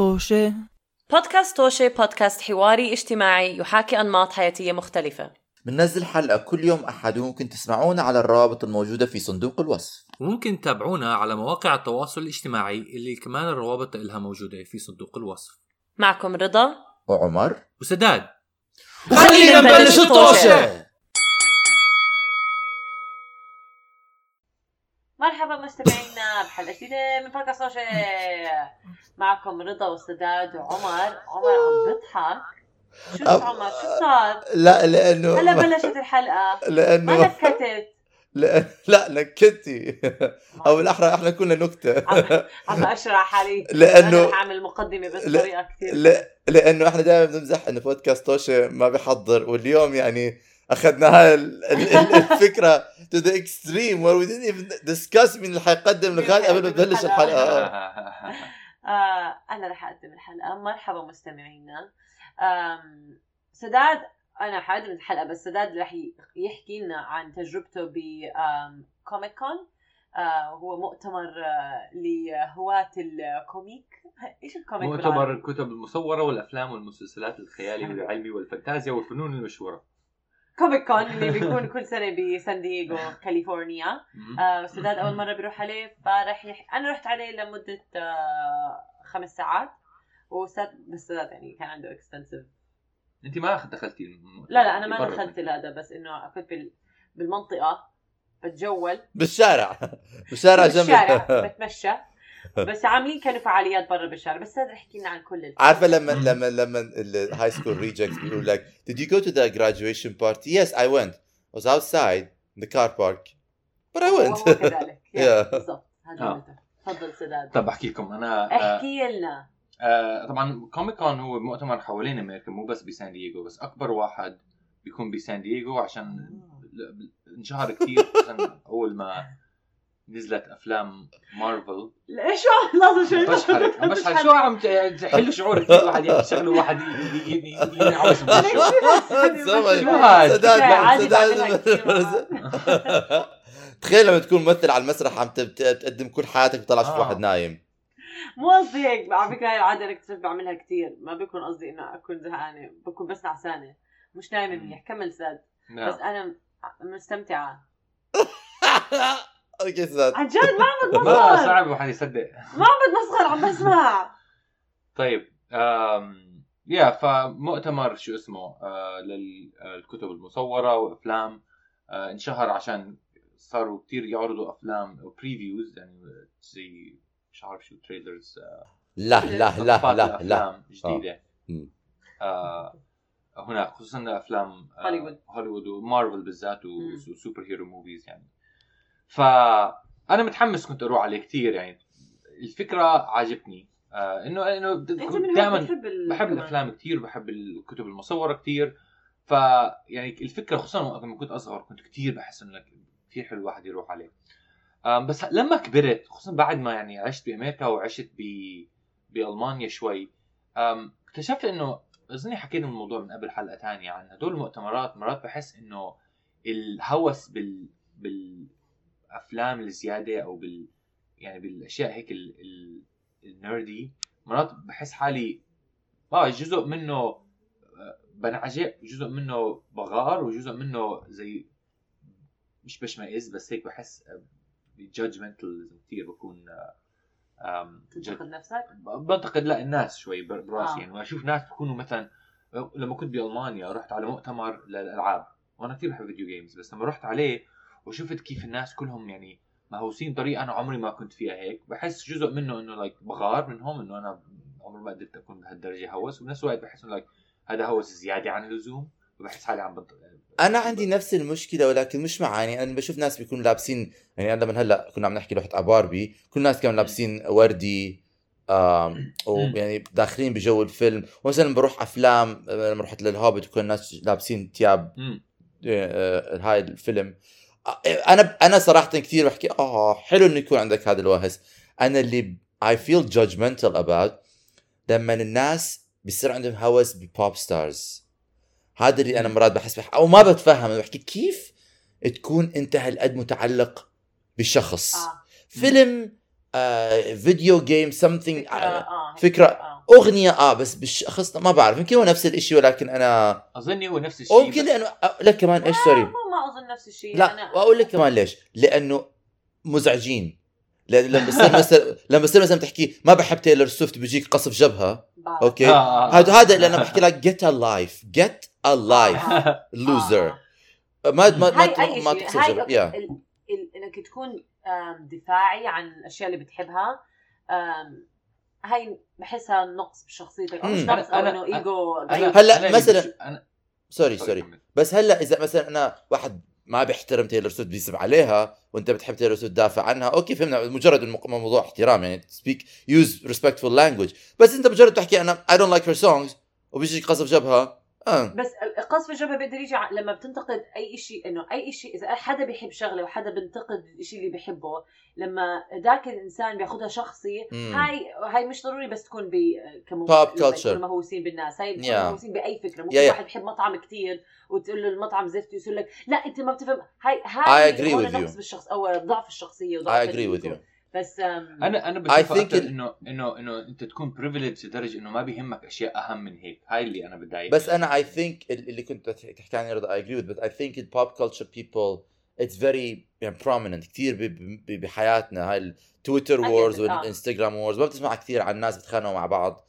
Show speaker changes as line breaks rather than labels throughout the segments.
طوشة.
بودكاست توشي بودكاست حواري اجتماعي يحاكي أنماط حياتية مختلفة.
بننزل حلقة كل يوم أحد وممكن تسمعونا على الروابط الموجودة في صندوق الوصف.
وممكن تتابعونا على مواقع التواصل الاجتماعي اللي كمان الروابط لها موجودة في صندوق الوصف.
معكم رضا
وعمر.
وسداد.
خلينا نبلش الطوشة. مرحبا مستمعينا بحلقة جديدة من بودكاست توشي معكم رضا وسداد وعمر. عمر عم بضحك شو
أب-
عمر؟ شو صار؟
لا لأنه
هلا بلشت الحلقة. ما
لأنه
نكتت.
لا, لا نكتي. أو بالأحرى إحنا كنا نكتة.
عم أشرح حالي أنا رح أعمل مقدمة بس بطريقة كثير.
لا لأنه إحنا دائما بنمزح إنه بودكاست توشة ما بيحضر. واليوم يعني أخذنا هاي ال- ال- ال- الفكرة to the extreme where we didn't even discuss مين اللي حيقدم الغاد قبل ما تبلش الحلقة.
آه. أنا رح أقدم الحلقة. مرحبا مستمعينا. سداد أنا حقدم الحلقة بس سداد رح ي- يحكي لنا عن تجربته ب Comic Con آه هو مؤتمر آه لهواة ال comic. إيش ال comic
مؤتمر
بالعربي؟
الكتب المصورة والأفلام والمسلسلات الخيالي والعلمي والفانتازيا والفنون المشهورة.
Comic Con اللي بيكون كل سنة بسان دييغو كاليفورنيا آه سداد أول مرة بيروح عليه فرح يح... أنا رحت عليه لمدة آه خمس ساعات. وسد بس سداد يعني كان عنده extensive
أنت ما دخلتي المؤتمر.
لا لا أنا ما. دخلت لهذا بس إنه كنت بال... بالمنطقة بتجول.
بالشارع. بالشارع
بالشارع
جنب
بتمشى. بس عاملين كانوا فعاليات برا بالشارع بس رح يحكي لنا عن كل ال...
عارفة لما لما لما ال high school rejects بيقول لك did you go to the graduation party? Yes I went. I was outside in the car park. But I went.
كذلك.
Yeah.
yeah. بالضبط. هذا
آه.
تفضل سداد.
طب أحكي لكم. أنا آه،
احكي لنا.
آه طبعا كوميك كون هو مؤتمر حوالين أمريكا مو بس بسان دييغو بس أكبر واحد بيكون بسان دييغو عشان ل- انشهر كثير أول ما نزلت أفلام مارفل.
ليش لحظه شوي
بشحرك عم بشحرك. شو عم تحل شعور كثير واحد يعمل شغله واحد ي- ي- ي- ي- ينعوش. بوشه
سمع.
شو هاد؟
تخيل لما تكون ممثل على المسرح عم تب- تقدم كل حياتك بتطلع تشوف
آه.
واحد نايم.
مو قصدي هيك على فكرة هاي العادة أنا اكتشفت بعملها كثير ما بيكون قصدي إنه أكون زهقانة بكون بس نعسانة. مش
نايمة.
منيح كمل سداد بس
نعم.
أنا م-
مستمتعة.
عن جد ما عم
ما
بتمسخر
صعب الواحد يصدق.
ما عم بتمسخر عم بسمع.
طيب آم يا فمؤتمر شو اسمه آه للكتب المصورة وأفلام آه انشهر عشان صاروا كتير يعرضوا أفلام previews يعني زي مش عارف شو trailers
لا لا لا لا لا
جديدة.
مم.
آه هناك خصوصا أفلام آه
هوليوود.
هوليوود ومارفل بالذات. و superhero movies يعني. فأنا متحمس كنت أروح عليه كتير يعني. الفكرة عجبتني آه انه
إنه
دائما بحب. الأفلام كثير بحب الكتب المصورة كثير ف يعني الفكرة خصوصا وقت لما كنت أصغر كنت كثير بحس إنه كثير حلو الواحد يروح عليه. أم، بس لما كبرت خصوصا بعد ما يعني عشت بأمريكا وعشت ب بألمانيا شوي اكتشفت إنه اظني حكينا الموضوع من قبل حلقة ثانية عن هدول المؤتمرات. مرات بحس إنه الهوس بال بالأفلام الزيادة أو بال يعني بالأشياء هيك ال... ال... النردي مرات بحس حالي آه جزء منه آه، بنعجب جزء منه بغار وجزء منه زي مش بشمئز بس هيك بحس judgmental كثير بكون آه،
تنتقد نفسك
بنتقد لا الناس شوي بر- براسي
آه.
يعني واشوف ناس بكونوا مثلا لما كنت بألمانيا رحت على مؤتمر للألعاب وأنا كثير بحب video games بس لما رحت عليه وشفت كيف الناس كلهم يعني مهووسين طريقة أنا عمري ما كنت فيها هيك. بحس جزء منه إنه like بغار منهم إنه أنا عمري ما قدرت أكون بهالدرجة هوس. وبنفس الوقت بحس إنه like هذا هوس زيادة عن اللزوم وبحس حالي عم بنط...
أنا عندي نفس المشكلة ولكن مش معاني أنا بشوف ناس بيكونوا لابسين يعني أنا لما هلأ كنا عم نحكي نروح على باربي كل الناس كانوا لابسين وردي آم ويعني داخلين بجو الفيلم. ومثلا بروح أفلام آه، لما رحت للهوبت وكل الناس لابسين ثياب
مم.
آه، هاي الفيلم. آه، أنا أنا صراحة كثير بحكي آه حلو إنه يكون عندك هذا الهوس. أنا اللي I feel judgmental about لما الناس بيصير عندهم هوس ب pop stars هذا اللي أنا مرات بحس بح... أو ما بتفهم بحكي كيف تكون أنت هالقد متعلق بشخص.
آه.
فيلم آه، video game something
فكرة
آه،
آه
فكرة
آه.
أغنية آه بس بالشخص ما بعرف. يمكن هو نفس الشيء ولكن أنا
أظني هو نفس الشيء
أو يمكن
بس-
لأنه آه، لك كمان
إيش
sorry
ما أظن نفس الشيء
لا
أنا...
وأقول لك كمان ليش لأنه مزعجين لما بصير مثلا لما بصير مثلا تحكي ما بحب Taylor Swift بيجيك قصف
جبهة.
okay
آه، آه.
هذا هذا اللي أنا بحكي لك get a life get a life
آه.
loser ما ما ما ما,
هاي جبهة. إنك تكون دفاعي عن الأشياء اللي بتحبها هاي بحسها نقص بشخصيتك أو مش. نقص
أو
إنه ايجو.
هلا مثلاً- sorry sorry.
كمل.
بس هلأ إذا مثلا أنا واحد ما بيحترم Taylor Swift بيسب عليها وأنت بتحب Taylor Swift تدافع عنها okay فهمنا. مجرد موضوع احترام يعني speak use respectful language بس أنت مجرد تحكي أنا I don't like her songs وبيجيك قصف جبهة آه
بس القصف الجبهه بيقدر يجي لما بتنتقد أي شيء إنه أي شيء إذا حدا بيحب شغلة وحدا بينتقد الشيء اللي بيحبه لما ذاك الإنسان بياخذها شخصي
مم.
هاي هاي مش ضروري بس تكون ب
pop culture.
يكونوا مهووسين بالناس هاي
Yeah.
مهووسين بأي فكرة ممكن
Yeah, yeah.
واحد بيحب مطعم كتير وتقول له المطعم زفت يقول لك لا أنت ما بتفهم هاي هاي
I agree with you.
بالشخص أو ضعف الشخصية وضعف
I agree with you
بس أم...
أنا
أنا
بشوف
أكثر
إنه إنه إنه أنت تكون privileged لدرجة إنه ما بيهمك أشياء أهم من هيك. هاي اللي أنا بتضايق
بس أنا I think اللي كنت تحكي عنه رضا I agree بس I think ال pop culture people it's very prominent كثير بحياتنا. هاي
ال
Twitter
wars. وال
Instagram wars ما بتسمع كثير عن ناس بيتخانقوا مع بعض.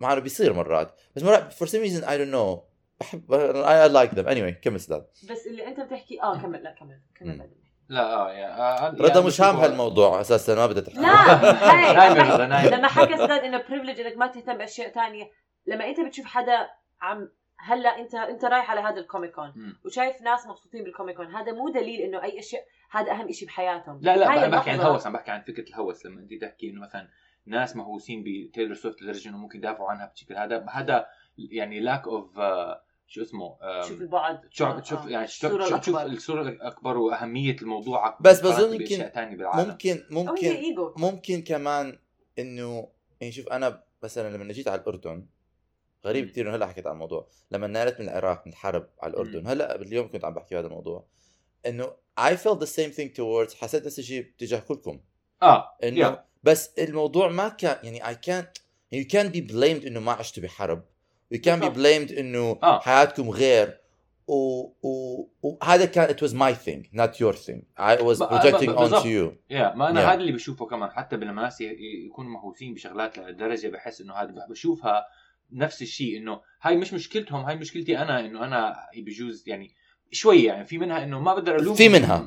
مع إنه بيصير مرات. بس مرات for some reason I don't know بحب I like them اني كمل سداد.
بس اللي أنت بتحكي آه كمل. لا كمل. كمل.
لا آه يا آه،
رضا
يعني
مش هام هالموضوع أساسا ما بدها تحكي
لا لما-
رضا، نايمة.
لما حكى سداد إنه privileged إنك ما تهتم بأشياء تانية لما أنت بتشوف حدا عم هلا انت أنت رايح على هذا ال
Comic Con.
وشايف ناس مبسوطين بال Comic Con هذا مو دليل إنه أي اشياء هذا أهم شيء بحياتهم.
لا لا أنا بحكي عن الهوس عم بحكي عن فكرة الهوس. لما أنت تحكي إنه مثلا ناس مهووسين بتايلور سويفت لدرجة إنه ممكن يدافعوا عنها بشكل هذا هذا يعني lack of شو اسمه آم،
شوف البعد
شوف
آه،
شوف
آه.
يعني شوف
الصورة
شوف, شوف
الأكبر.
الصورة الأكبر وأهمية الموضوع أكبر
بس بظن يمكن- ممكن ممكن ممكن كمان انه يعني شوف أنا مثلا لما جيت على الأردن غريب. كثير إنه هلأ حكيت عن الموضوع لما نالت من العراق من الحرب على
الأردن.
هلأ اليوم كنت عم بحكي هذا الموضوع إنه I felt the same thing towards حسيت نفس الشيء تجاه كلكم
آه
إنه
Yeah.
بس الموضوع ما كان يعني I can't you can't be blamed إنه ما عشتوا بحرب can't be
بالضبط.
blamed إنه
آه.
حياتكم غير و... و... وهذا كان it was my thing not your thing I was projecting
ب- بالضبط.
onto you
يا ما أنا
Yeah.
هذا اللي بشوفه كمان حتى لما ناس ي- ي- يكونوا مهووسين بشغلات لدرجة بحس إنه هذا بشوفها نفس الشيء إنه هاي مش مشكلتهم هاي مشكلتي أنا إنه أنا بجوز يعني شوي يعني في منها إنه ما بقدر ألوم
في منها.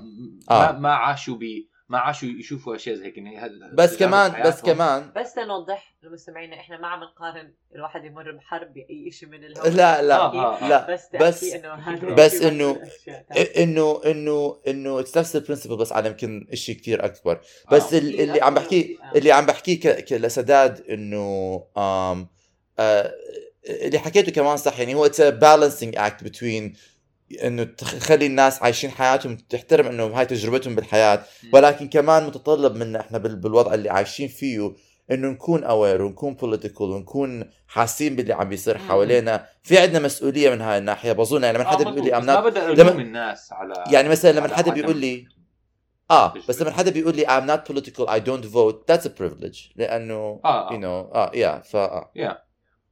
ما,
آه.
ما عاشوا ب ما عاشوا يشوفوا أشياء زي هيك يعني هذا-
بس كمان بس. كمان
بس لنوضح لمستمعينا إحنا ما عم نقارن الواحد يمر بحرب بأي شيء من الهوس
لا لا
آه، آه، آه.
لا
بس
بس- إنه
بس.
انه انه انه it's نفس ال principle بس على يمكن شيء كثير أكبر بس
آه.
ال- اللي عم بحكيه
آه.
اللي عم بحكيه لسداد إنه آه اللي حكيته كمان صح يعني هو it's balancing act between إنه تخلي الناس عايشين حياتهم تحترم انه هاي تجربتهم بالحياة. ولكن كمان متطلب منا إحنا بال- بالوضع اللي عايشين فيه إنه نكون aware ونكون political ونكون حاسين باللي عم بيصير. حوالينا. في عندنا مسؤولية من هاي الناحية بظن يعني لما
آه،
حدا. بيقول لي
بقدر
لما-
الناس على
يعني مثلا لما حدا بيقول لي
آه.
بس لما حدا بيقول لي I'm not political I don't vote that's a privilege. لأنه
آه
you
آه
know آه يا ف آه
يا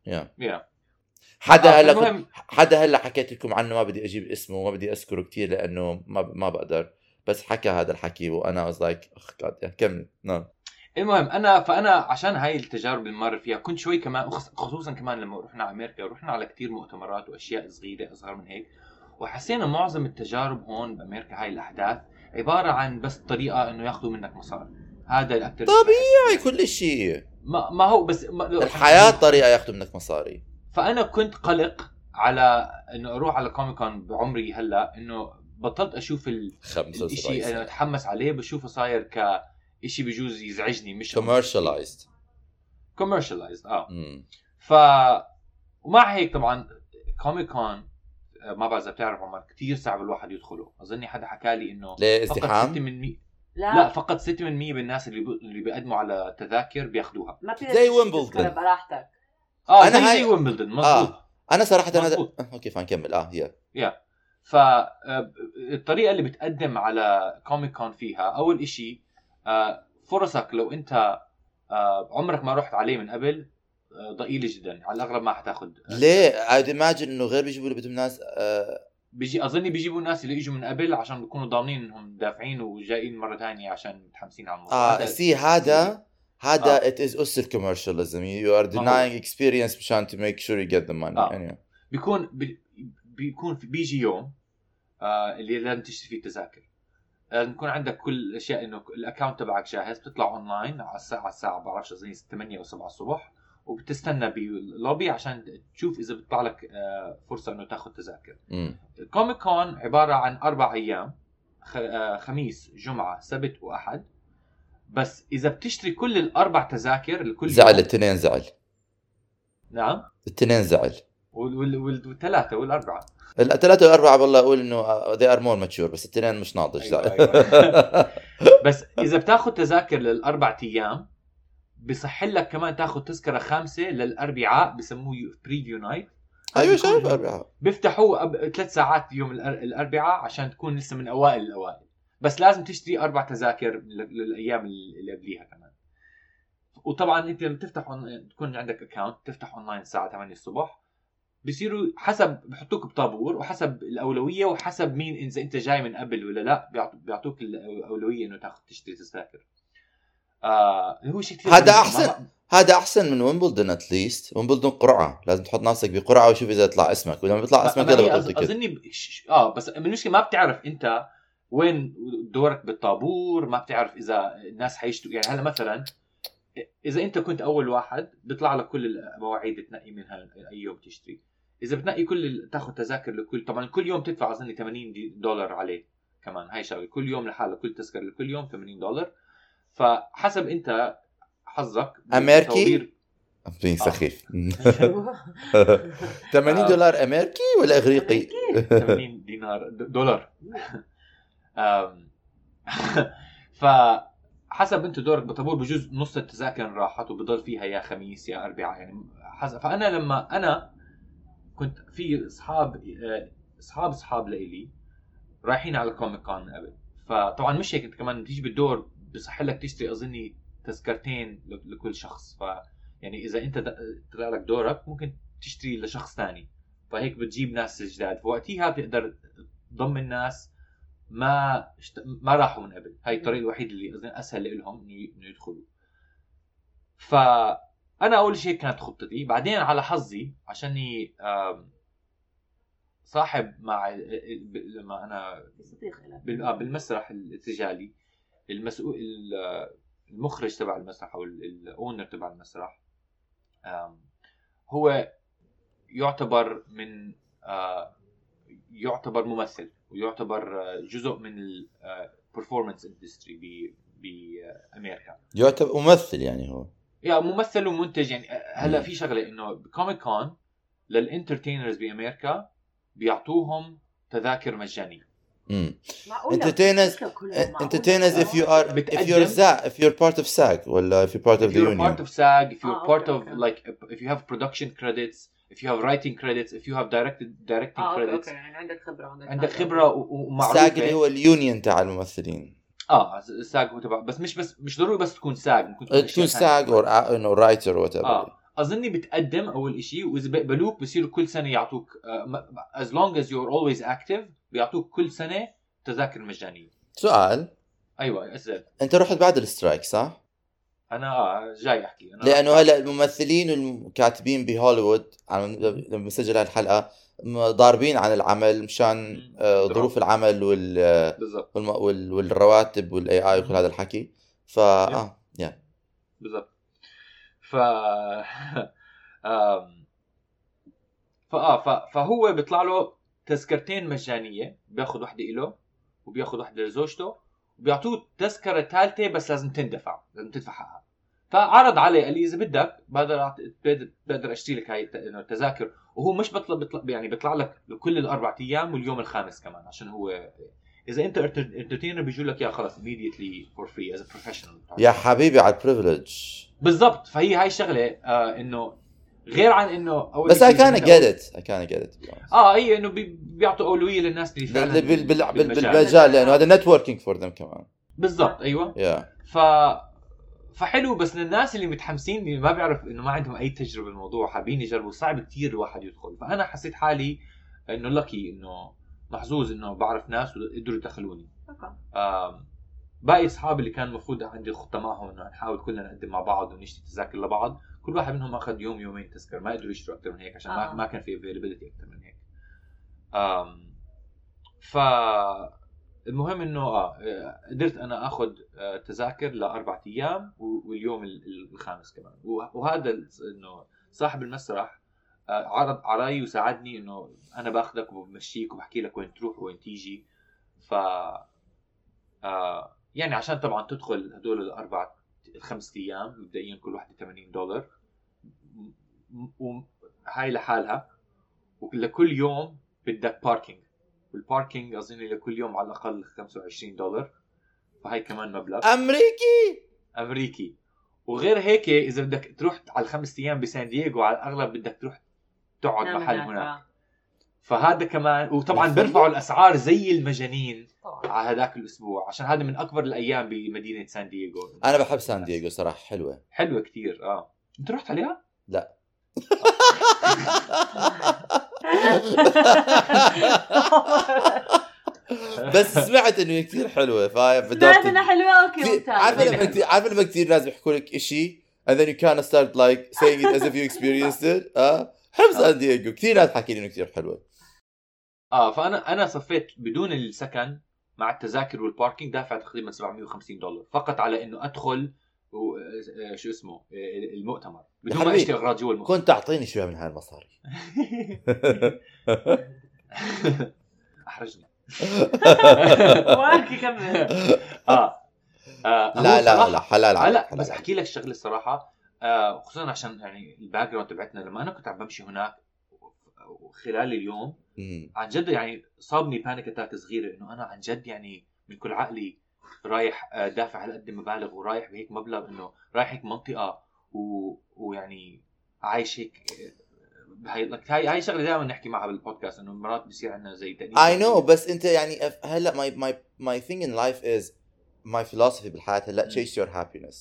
يا
يا
حدا
آه،
هلا كنت-
المهم.
حدا هلا حكيت لكم عنه ما بدي أجيب اسمه وما بدي أذكره كثير لأنه ما ما بقدر. بس حكى هذا الحكي وأنا was like أخ كمل. نعم.
المهم انا فأنا عشان هاي التجارب اللي مر فيها كنت شوي كمان خصوصا كمان لما رحنا على أمريكا رحنا على كتير مؤتمرات وأشياء صغيرة أصغر من هيك وحسينا معظم التجارب هون بأمريكا هاي الأحداث عبارة عن بس طريقة إنه ياخذوا منك مصاري. هذا الاكثر
طبيعي كل شيء
ما, ما هو بس ما
الحياة طريقة ياخذوا منك مصاري.
فأنا كنت قلق على إنه أروح على كوميكون بعمري هلأ إنه بطلت أشوف ال-
خمسة
الشيء أنا أتحمس عليه بشوفه صاير كشيء بجوز يزعجني مش
commercialized.
commercialized آه.
مم.
ف ومع هيك طبعا كوميك كون آه، ما بعرف إذا بتعرف عمر كثير صعب الواحد يدخله. أظني حدا حكى لي إنه
ليه
فقط 6
ازدحام
من مي...
لا,
لا فقط 6 من 100 بالناس اللي ب... اللي بيقدموا على تذاكر بياخذوها
ما
زي Wimbledon.
براحتك.
آه
أنا
زي,
هاي-
ويمبلدون مزبوط
آه. أنا صراحة هذا
مظبوط.
آه، أوكي فان كمل آه هي
فالطريقة اللي بتقدم على كوميك كون فيها أول إشي آه، فرصك لو أنت آه، عمرك ما رحت عليه من قبل آه، ضئيلة جدا على الأغلب ما حتاخذ
ليه؟ I'd imagine إنه غير بيجيبوا بدهم ناس آه
بيجي اظني بيجيبوا الناس اللي إجوا من قبل عشان بيكونوا ضامنين إنهم دافعين وجايين مرة ثانية عشان متحمسين على الموضوع
آه
هذا-
سي هذا هذا
آه.
it is us commercialism you are denying experience مشان to make sure you get the money
آه.
anyway.
بيكون بي- بيكون في بيجي يوم آه اللي لازم تشتري فيه تذاكر لازم يكون عندك كل الأشياء إنه ال account تبعك جاهز بتطلع اونلاين على الساعة الساعة بعرفش اظن 8 أو 7 الصبح وبتستنى باللوبي عشان تشوف إذا بيطلع لك آه فرصة إنه تاخذ تذاكر
مم.
الكوميك كون عبارة عن أربع أيام آه، خميس جمعة سبت وأحد بس إذا بتشتري كل الأربع تذاكر لكل
زعل الاثنين زعل.
نعم.
الاثنين زعل.
وال- وال- وال- والثلاثة والأربعة.
الثلاثة والأربعة والله أقول إنه uh, they are more mature بس الاثنين مش ناضج
أيوة،
زعل.
أيوة. بس إذا بتاخذ تذاكر للأربع أيام بصح لك كمان تاخذ تذكرة خامسة للأربعاء بسموه preview night
أيوة شايف
بيفتحوا أب- ثلاث ساعات يوم الأربعاء عشان تكون لسه من أوائل الأوائل. بس لازم تشتري أربع تذاكر للأيام اللي قبليها كمان. وطبعا أنت لما تفتح أون... تكون عندك account تفتح اونلاين الساعة 8 الصبح بصيروا حسب بحطوك بطابور وحسب الأولوية وحسب مين إذا أنت جاي من قبل ولا لا بيعطو- بيعطوك الأولوية إنه تاخذ تشتري تذاكر. آه هو شيء كثير
هذا.
ما-
هذا أحسن من ويمبلدون أتليست ويمبلدون قرعة. لازم تحط نفسك بقرعة وشوف إذا يطلع اسمك. ولما بيطلع اسمك يلا بطل تكت
اظني ب- آه بس المشكلة ما بتعرف أنت وين دورك بالطابور؟ ما بتعرف إذا الناس حيشتوا. يعني هلا مثلا إذا أنت كنت أول واحد بيطلع لك كل المواعيد تنقي منها أي يوم تشتري. إذا بتنقي كل تاخذ تذاكر لكل طبعا كل يوم تدفع اظني 80 دي- دولار عليه كمان. هاي شغلة. كل يوم لحاله كل تذكرة لكل يوم 80 دولار. فحسب أنت حظك
أمريكي؟
بالتوفير-
being
آه.
سخيف.
آه.
80 دولار أمريكي ولا إغريقي؟
80 دينار دولار. أم، ف حسب انت دورك بطابور بجوز نص التذاكر راحت وبضل فيها يا خميس يا اربعاء يعني حسب. فأنا لما أنا كنت في أصحاب آه، أصحاب أصحاب لإلي رايحين على كوميك كون قبل. فطبعا مش هيك أنت كمان بتيجي بالدور بصح لك تشتري أظني تذكرتين لكل شخص. ف يعني إذا أنت طلع لك دورك ممكن تشتري لشخص ثاني. فهيك بتجيب ناس جداد. فوقتها بتقدر تضم الناس ما اشت... ما راحوا من قبل. هاي الطريقة الوحيده اللي أظن أسهل لهم إنه يدخلوا. فانا أول شيء كانت خطتي. بعدين على حظي عشاني صاحب مع لما أنا آه، بالمسرح الارتجالي المسؤول ال- المخرج تبع المسرح أو الاونر تبع المسرح. هو يعتبر من آه، يعتبر ممثل. ويعتبر جزء من ال performance industry بامريكا
يعتبر ممثل يعني هو.
يا ممثل ومنتج يعني آه، هلا في شغلة إنه بكوميك كون لل entertainers بأمريكا بيعطوهم تذاكر
مجانية.
entertainers
كلهم معقولة.
entertainers if you are if
بتقدم-
you're SAG if you're part of SAG ولا if you're part of
if
the
you're part
union
of SAG, if you're
Ah,
part
okay,
of
okay.
like if you have production credits, if you have writing credits, if you have directed directing
آه أوكي
credits,
أوكي يعني عندك خبرة عندك
عندك. خبرة و- ومعروفه
SAG اللي هو ال union تاع الممثلين
آه SAG هو تبع بس مش بس مش ضروري بس تكون SAG ممكن تكون
تكون. SAG or انه writer or whatever
آه أظني بتقدم أول شيء وإذا بيقبلوك بصيروا كل سنة يعطوك uh, as long as you're always active بيعطوك كل سنة تذاكر مجانية
سؤال
أيوه اسال
أنت رحت بعد ال strike
صح؟ أنا جاي أحكي أنا
لأنه هلأ الممثلين والكاتبين بهوليوود لما بسجل هالحلقه ضاربين عن العمل مشان آه، ظروف العمل وال وال- والرواتب وال AI وكل هذا الحكي. فا آه يا
بالضبط. ف فاه ف... فهو بيطلع له تذكرتين مجانية بياخذ وحدة له وبياخذ وحدة لزوجته وبيعطوه تذكرة ثالثة بس لازم تندفع لازم تدفع حقها فعرض علي قال لي إذا بدك بقدر بقدر- أشتري لك هاي التذاكر. وهو مش بيطلع, بيطلع يعني بيطلع لك لكل الأربع أيام واليوم الخامس كمان عشان هو إذا أنت entertainer بيجوا لك اياه خلص immediately free as a professional.
يا حبيبي على ال privilege
بالضبط. فهي هاي الشغلة آه إنه غير عن إنه أول
بس I
can
get it I can get it
آه هي إنه بي- بيعطوا أولوية للناس اللي فعلا بالمجال.
لأنه هذا networking for them كمان.
بالضبط أيوه.
يا
ف فحلو بس للناس اللي متحمسين اللي ما بيعرف إنه ما عندهم أي تجربة بالموضوع حابين يجربوا. صعب كتير الواحد يدخل. فأنا حسيت حالي إنه لكي إنه محظوظ إنه بعرف ناس وقدروا يدخلوني. أوكي. باقي أصحابي اللي كان المفروض عندي خطة معهم إنه نحاول كلنا نقدم مع بعض ونشتري تذاكر لبعض. كل واحد منهم أخذ يوم يومين تذكر ما قدروا يشتروا أكثر من هيك عشان ما
آه.
ما كان في availability أكثر من هيك. ف المهم إنه آه قدرت أنا آخذ آه، تذاكر لأربع أيام واليوم ال- ال- الخامس كمان. وهذا إنه صاحب المسرح آه، عرض علي وساعدني إنه أنا باخذك وبمشيك وبحكي لك وين تروح وين تيجي. ف آه يعني عشان طبعا تدخل هدول الأربع الخمس أيام مبدئيا كل واحدة 80 دولار. وهاي لحالها. ولكل يوم بدك parking وال parking اظن لكل يوم على الأقل 25 دولار. فهي كمان مبلغ.
أمريكي!
أمريكي. وغير هيك إذا بدك تروح على الخمس أيام بسان دييغو على الأغلب بدك تروح تقعد محل
هناك، آه.
فهذا كمان وطبعا. بيرفعوا الأسعار زي المجانين. على هذاك الأسبوع عشان هذا من أكبر الأيام بمدينة سان دييغو.
أنا بحب سان دييغو صراحة حلوة.
حلوة كتير آه. أنت رحت عليها؟
بس سمعت إنه هي كثير حلوة فاهم
سمعت إنها
حلوة
أوكي
عارفه لما كثير عارفه لما كثير ناس بيحكوا لك شيء and then you kind of start like saying it as if you experienced it آه؟ حب سان دييغو كثير ناس لي إنه كثير حلوة.
آه فانا أنا صفيت بدون السكن مع التذاكر وال parking دافع تقريبا 750 دولار فقط على إنه أدخل شو اسمه آه، المؤتمر. بدون ما اشتري اغراض جوا المؤتمر
كنت اعطيني شوية من هاي المصاري.
أحرجني.
واحكي كمل.
آه, آه
لا لا لا حلال
آه
عليك
لا بس. أحكي لك شغلة الصراحه آه خصوصا عشان يعني ال background تبعتنا. لما أنا كنت عم بمشي هناك خلال اليوم. عن جد يعني صابني panic attack صغيرة إنه أنا عن جد يعني من كل عقلي رايح آه، دافع هالقد مبالغ ورايح بهيك مبلغ إنه رايح هيك منطقة و... ويعني عايش هيك آه، هاي هاي هاي شغلة دائما نحكي معها بالبودكاست إنه مرات بصير عندنا زي تأنيب
I know بس أنت يعني هلأ my my my thing in life is my philosophy بالحياة
هلأ
chase your happiness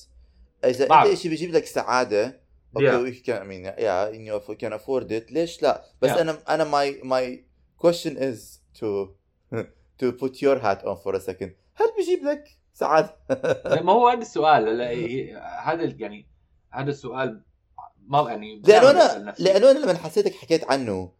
إذا.
أنت شيء بيجيب لك سعادة. أوكي I mean yeah you know, can afford it ليش لا بس
Yeah.
أنا أنا my my question is to to put your hat on for a second هل بيجيب لك سعاده
ما هو هذا السؤال هذا يعني هذا السؤال ما يعني لأنه أنا.
لأنه أنا لما حسيتك حكيت عنه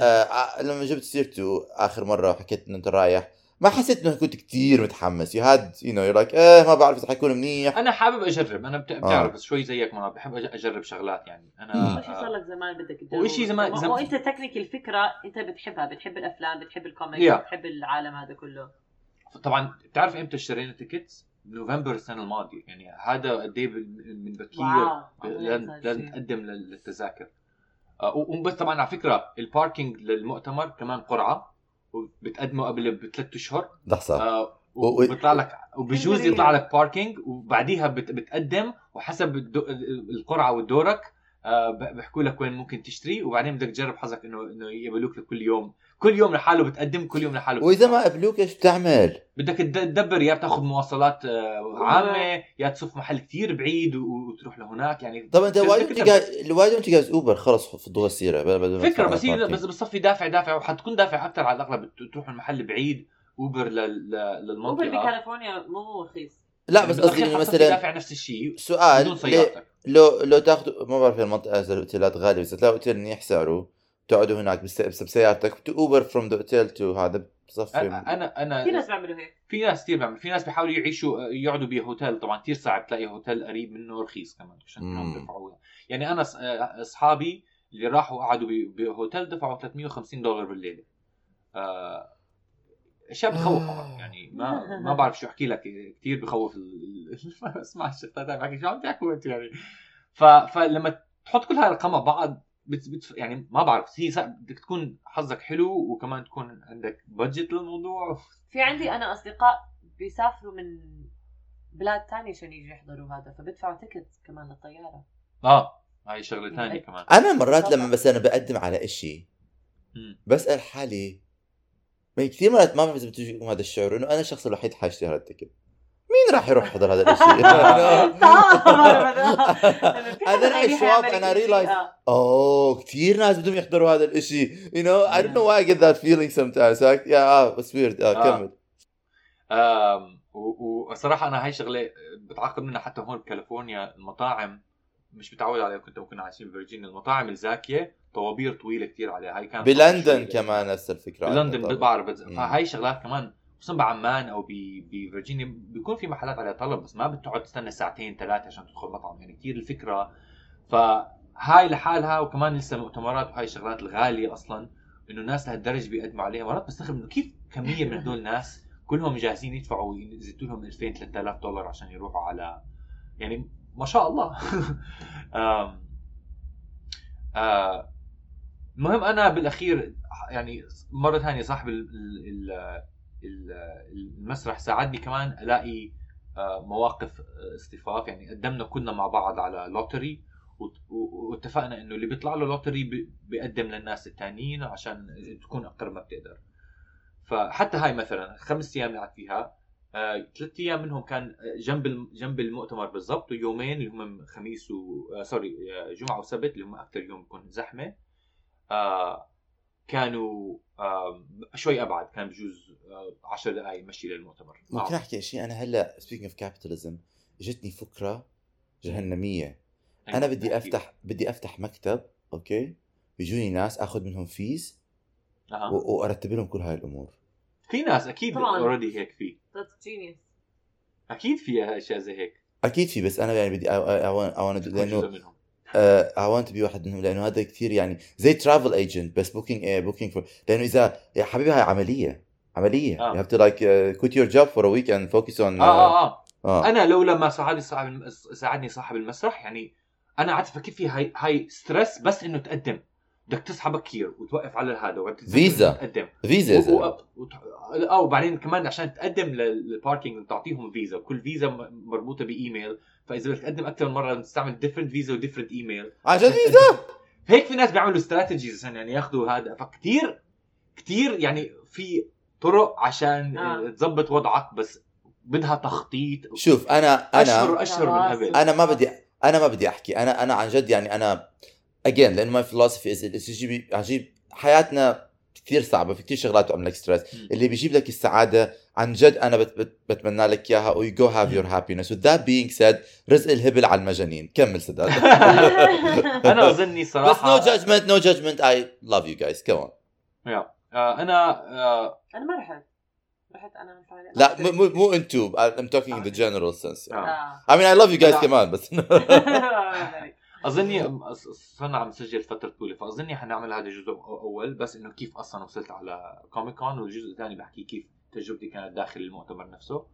آه لما جبت سيرته آخر مرة وحكيت إنه أنت رايح ما حسيت إنه كنت كثير متحمس you had you know you like إيه ما بعرف إذا حيكون منيح
أنا حابب أجرب أنا
آه.
بت- بتعرف بس شوي زيك ما بحب أج- أجرب شغلات يعني
أنا.
شيء صار لك زمان بدك تجربه.
وإشي زمان- زمان-
مو أنت technically الفكرة أنت بتحبها بتحب الأفلام بتحب ال comics
Yeah.
بتحب العالم هذا كله
طبعا بتعرف إمتى اشترينا tickets؟ نوفمبر السنة الماضية. يعني هذا قد إيه من من بكير
wow
لازم لازم تقدم لل- للتذاكر. آه، وبس طبعا على فكرة ال parking للمؤتمر كمان قرعة وبتقدمه قبل بثلاث أشهر.
لحظة.
آه،
و-
وبيطلع لك وبجوز. يطلع لك parking وبعديها بت- بتقدم وحسب القرعة ودورك. آه، ب- بيحكوا لك وين ممكن تشتري وبعدين بدك تجرب حظك انه إنه يقبلوك لكل يوم. كل يوم لحاله بتقدم كل يوم لحاله وإذا.
ما قبلوك إيش بتعمل؟
بدك تد- تدبر يا بتاخذ مواصلات آه، عامة يا تصف محل كتير بعيد و- وتروح لهناك يعني
طب
أنت
وايد وايد انت جاهز أوبر خلص فضوها السيره فكرة
بس هي. بس بصفي دافع دافع وحتكون دافع أكثر على الأغلب تروح المحل بعيد أوبر لل- لل-
أوبر
للمنطقه
بكاليفورنيا مو رخيص
لا بس
بالأخير
قصدي إنه
حتصفي
مثلا
دافع نفس الشيء بدون
سؤال لو لو تاخذوا ما بعرف المنطقة اذا الأوتيلات غالية بس تلاقوا أوتيل منيح سعره تقعدوا هناك بس بس بسيارتك Uber from the hotel to هذا بصفي
أنا أنا أنا
في ناس بيعملوا هيك.
في ناس كثير بيعمل في ناس بيحاولوا يعيشوا يقعدوا بهوتيل. طبعا كثير صعب تلاقي هوتيل قريب منه رخيص كمان عشان يدفعوا يعني أنا أصحابي اللي راحوا قعدوا بهوتيل دفعوا 350 دولار بالليلة. آه، أشياء بخوف طبعا يعني. ما ما بعرف شو أحكي لك. كثير بخوف ال- ال- ما أسمع الشغلات بحكي شو عم تحكوا انت يعني. فلما تحط كل هاي الأرقام مع بعض بت... بت... يعني ما بعرف. هي صعب بدك تكون حظك حلو وكمان تكون عندك budget للموضوع.
في عندي أنا أصدقاء بيسافروا من بلاد تانية عشان يجوا يحضروا هذا فبدفعوا ticket كمان للطيارة.
آه هاي شغلة ثانية كمان.
أنا مرات. لما بس أنا بقدم على إشي. بسأل حالي ما كثير مرات ما بعرف إذا بتجيكم هذا الشعور إنه أنا الشخص الوحيد حاشتري هذا ال ticket. مين راح يروح يحضر هذا الشيء؟
هذا
أنا اشواط أنا realize oh كثير ناس بدهم يحضروا هذا الشيء you know I don't know why I get that feeling sometimes. Like yeah it's weird. آه، كمل.
وصراحة أنا هاي شغلة بتعاقب منها حتى هون بكاليفورنيا المطاعم مش متعود عليها. كنت كنا عايشين بفرجينيا المطاعم الزاكية طوابير طويلة كثير عليها. هاي كانت
بلندن كمان نفس الفكرة.
بلندن. بعرف. فهاي شغلات كمان خصوصا بعمان أو بفرجينيا بيكون في محلات عليها طلب بس ما بتقعد تستنى ساعتين ثلاثة عشان تدخل مطعم. يعني كثير الفكرة. فهاي لحالها وكمان لسه المؤتمرات وهاي الشغلات الغالية أصلا إنه الناس لهالدرجة بيقدموا عليها. مرات بستغرب إنه كيف كمية من هدول الناس كلهم جاهزين يدفعوا يزيدوا لهم 2000 3000 دولار عشان يروحوا على يعني ما شاء الله. آه، المهم أنا بالأخير يعني مرة ثانية صاحب المسرح ساعدني كمان ألاقي آه، مواقف آه، اصطفاف يعني قدمنا كنا مع بعض على lottery واتفقنا إنه اللي بيطلع له lottery بي- بيقدم للناس الثانيين عشان تكون أكثر ما بتقدر. فحتى هاي مثلا خمس أيام قعدت فيها آه، ثلاث أيام منهم كان جنب جنب المؤتمر بالضبط ويومين اللي هم خميس و آه، sorry آه، جمعة وسبت اللي هم أكثر يوم بيكون زحمة. آه، كانوا آه، شوي أبعد كان بجوز 10 دقائق مشي للمؤتمر.
ممكن
آه.
أحكي شيء أنا هلأ speaking of capitalism اجتني فكرة جهنمية.
أنا
بدي. أفتح بدي أفتح مكتب أوكي؟ بيجوني ناس آخذ منهم fees
أها.
و- وأرتب لهم كل هاي الأمور.
في ناس
أكيد.
already هيك في. أكيد في أشياء زي هيك.
أكيد في بس أنا يعني بدي
تكون جزء لأنه
I wanna be واحد منهم لأنه هذا كثير يعني زي travel agent بس booking booking for لأنه إذا يا حبيبي هاي عملية عملية.
آه.
you have to like uh, quit your job for a week and focus on
آه آه آه.
آه.
أنا لولا ما ساعدني صاحب ساعدني صاحب المسرح يعني أنا قعدت أفكر فيها هاي هاي stress بس إنه تقدم. بدك تصحى بكير وتوقف على هذا
فيزا.
تقدم
فيزا يا
و-
زلمة.
و- آه وبعدين كمان عشان تقدم لل parking بتعطيهم فيزا. وكل فيزا مربوطة بإيميل. فإذا بدك تقدم أكثر من مرة تستعمل ديفرنت فيزا وديفرنت إيميل.
عن جد فيزا.
هيك في ناس بيعملوا استراتيجيز عشان يعني ياخذوا هذا. فكتير كتير يعني في طرق عشان
آه.
تظبط وضعك بس بدها تخطيط.
شوف أنا أنا
اشهر أشهر من قبل.
أنا ما بدي أنا ما بدي أحكي. أنا أنا عن جد يعني أنا اجين لأنه ماي فلسفي از تجيب عجيب حياتنا كثير صعبة في كثير شغلات بتعمل لك ستريس. اللي بيجيب لك السعادة عن جد أنا بت بت بتمنى لك إياها وي جو هاف يور هابينس وذ ذات بينج سيد رزق الهبل على المجانين. كمل سداد
أنا أظني
بس
صراحة
no judgment no judgment I love you guys كمان
يا. آه، أنا آه،
أنا ما رحت. رحت أنا
لا مو مو مو أنتو. I'm talking in the general sense. يعني.
آه.
I mean I love you guys
لا.
كمان بس.
أظني صرنا عم نسجل فترة طويلة فأظني حنعمل هذا الجزء أول بس إنه كيف أصلا وصلت على كوميك كون والجزء الثاني بحكي كيف تجربتي كانت داخل المؤتمر نفسه.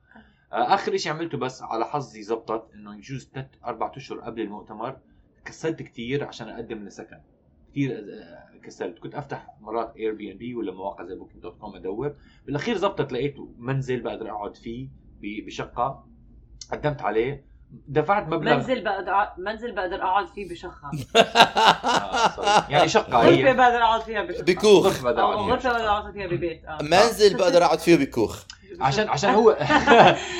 آه، آخر شيء عملته بس على حظي زبطت إنه يجوز ثلاث أربع أشهر قبل المؤتمر كسلت كثير عشان أقدم لسكن. كثير آه، كسلت كنت أفتح مرات Airbnb ولا مواقع زي Booking.com أدور. بالأخير زبطت لقيت منزل بقدر أقعد فيه بشقة. قدمت عليه. دفعت مبلغ.
منزل بقدر منزل بقدر أقعد فيه بشخة.
آه،. يعني
شقة
هي.
بقدر أقعد فيها بشخة.
بكوخ.
غرفة بقدر أقعد فيها
ببيت آه.
منزل بقدر أقعد فيه بكوخ.
عشان عشان هو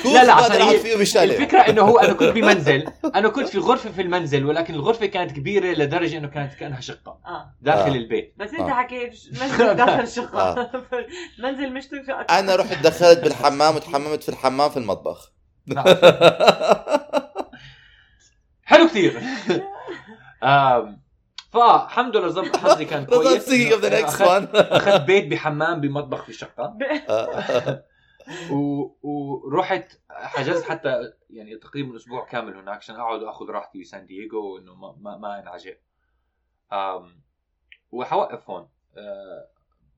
كوخ
لا لا عشان
بقدر أقعد
هي
فيه بشاليه
الفكرة إنه هو أنا كنت بمنزل أنا كنت في غرفة في المنزل ولكن الغرفة كانت كبيرة لدرجة إنه كانت كأنها شقة.
آه.
داخل
آه.
البيت.
بس أنت
آه.
حكيت منزل داخل الشقة
آه.
منزل مش تنفع
أنا رحت دخلت بالحمام وتحممت في الحمام في المطبخ.
نعم. حلو كثير. فالحمد لله زبط حظي كان كويس.
speaking of the next
أخذت-
one.
أخذت بيت بحمام بمطبخ في الشقة.
آه.
و... ورحت حجزت حتى يعني تقريبا أسبوع كامل هناك عشان أقعد وأخذ راحتي بسان دييغو انه ما ما, ما انعجب. وحوقف هون. أه...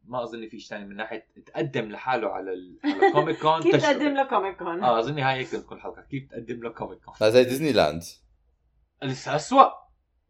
ما أظن في شيء ثاني من ناحية تقدم لحاله على ال... على كوميك كون
كيف. تقدم له كوميك كون؟
آه اظني هاي هيك تكون الحلقة كيف تقدم له كوميك كون
زي ديزني لاند
لسه اسوء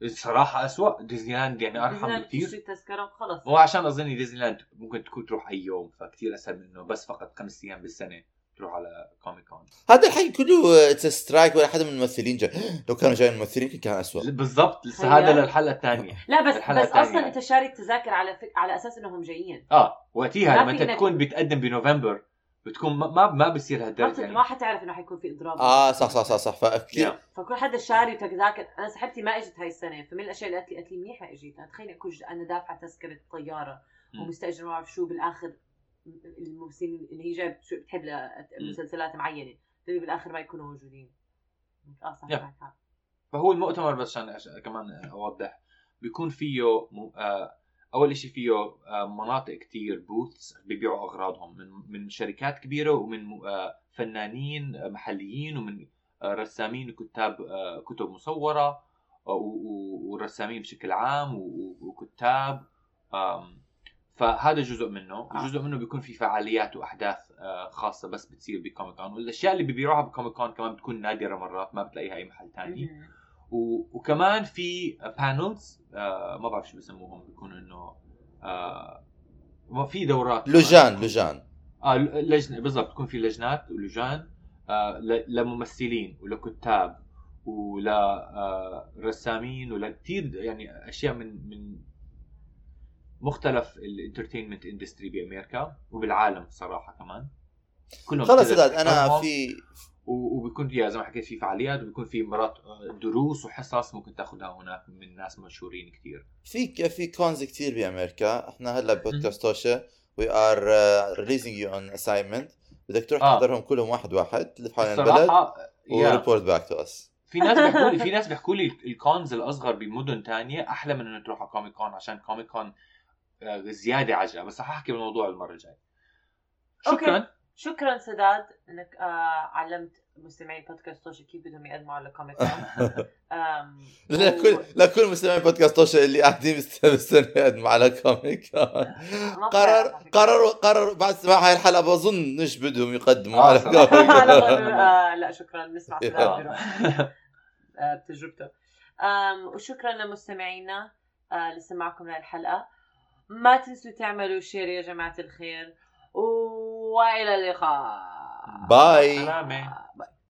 الصراحة اسوء ديزني لاند يعني أرحم
إذا
بكثير
تشتري تذكرة خلص
هو عشان اظني ديزني لاند ممكن تكون تروح أي يوم فكتير أسهل من إنه بس فقط خمس أيام بالسنة تروح على كوميك كون
هذا الحكي كله it's strike ولا حدا من الممثلين جاي. لو كانوا جايين الممثلين كان اسوء
بالضبط. لسه. هذا للحلقة الثانية.
لا بس بس
الثانية
أصلا
يعني.
أنت شاري التذاكر على فك... على أساس إنهم جايين.
آه وقتها
ما
لما
إنك-
تكون بتقدم بنوفمبر بتكون ما ما, ما بصير
ما
هالدرجه يعني.
ما حتعرف إنه حيكون في إضراب.
آه صح صح صح صح. فاكيد
Yeah.
فكل حدا شاري وتذاكر أنا صاحبتي ما إجت هاي السنة فمن الأشياء اللي قالت لي قالت لي منيحة إجيت. أنا تخيلي أكون أنا دافعة تذكرة
طيارة.
ومستأجر ما بعرف شو بالآخر الممثلين اللي هي جايب شو بتحب مسلسلات معينة. تقولي بالآخر ما يكونوا موجودين. آه صح
Yeah.
حق.
فهو المؤتمر بس عشان عشان كمان أوضح. بيكون فيه م... آه، أول شيء فيه آه، مناطق كتير بوثs بيبيعوا أغراضهم من من شركات كبيرة ومن آه، فنانين آه، محليين ومن رسامين وكتاب كتب مصورة ورسامين بشكل عام وكتاب فهذا جزء منه
آه.
وجزء منه بيكون في فعاليات وأحداث خاصة بس بتصير بكوميك كون والأشياء اللي بيبيعوها بكوميك كون كمان بتكون نادرة مرات ما بتلاقيها اي محل ثاني. و... وكمان في panels آه ما بعرف شو بسموهم بيكونوا إنه آه ما في دورات كمان.
لجان لجان
آه لجنة بالضبط بتكون في لجنات ولجان آه. لممثلين ولكتاب ولرسامين ولكثير يعني أشياء من من مختلف ال entertainment industry بأمريكا وبالعالم صراحة كمان كلهم
خلص سداد
أنا.
في
وبيكون فيها زي ما حكيت في فعاليات وبيكون في مرات آه، دروس وحصص ممكن تاخذها هناك من ناس مشهورين كثير
في في cons كتير بأمريكا. إحنا هلا بودكاست توشا we are releasing you on assignment بدك تروح
آه.
تحضرهم كلهم واحد واحد تلف حول البلد
يا
and report back to us
في ناس بيحكوا لي في ناس بيحكوا لي ال cons الأصغر بمدن تانية أحلى من انه تروح على كوميك كون عشان كوميك كون آه، زيادة عجله بس رح أحكي بالموضوع المرة الجاية.
okay.
شكرا
سداد إنك آه علمت مستمعي بودكاست توشي كيف بدهم يقدموا على كوميك
لكل لكل مستمعين بودكاست توشا اللي قاعدين مست- مستنيين يقدموا على كوميك قرر. قرروا قرروا بعد سماع هاي الحلقة بظن إيش بدهم يقدموا
آه،
على. كوميك
طول، آه، لا شكرا نسمع سداد
آه.
آه، بتجربته وشكرا لمستمعينا آه، اللي سمعكم للحلقة ما تنسوا تعملوا share يا جماعة الخير والى اللقاء
باي
سلامة.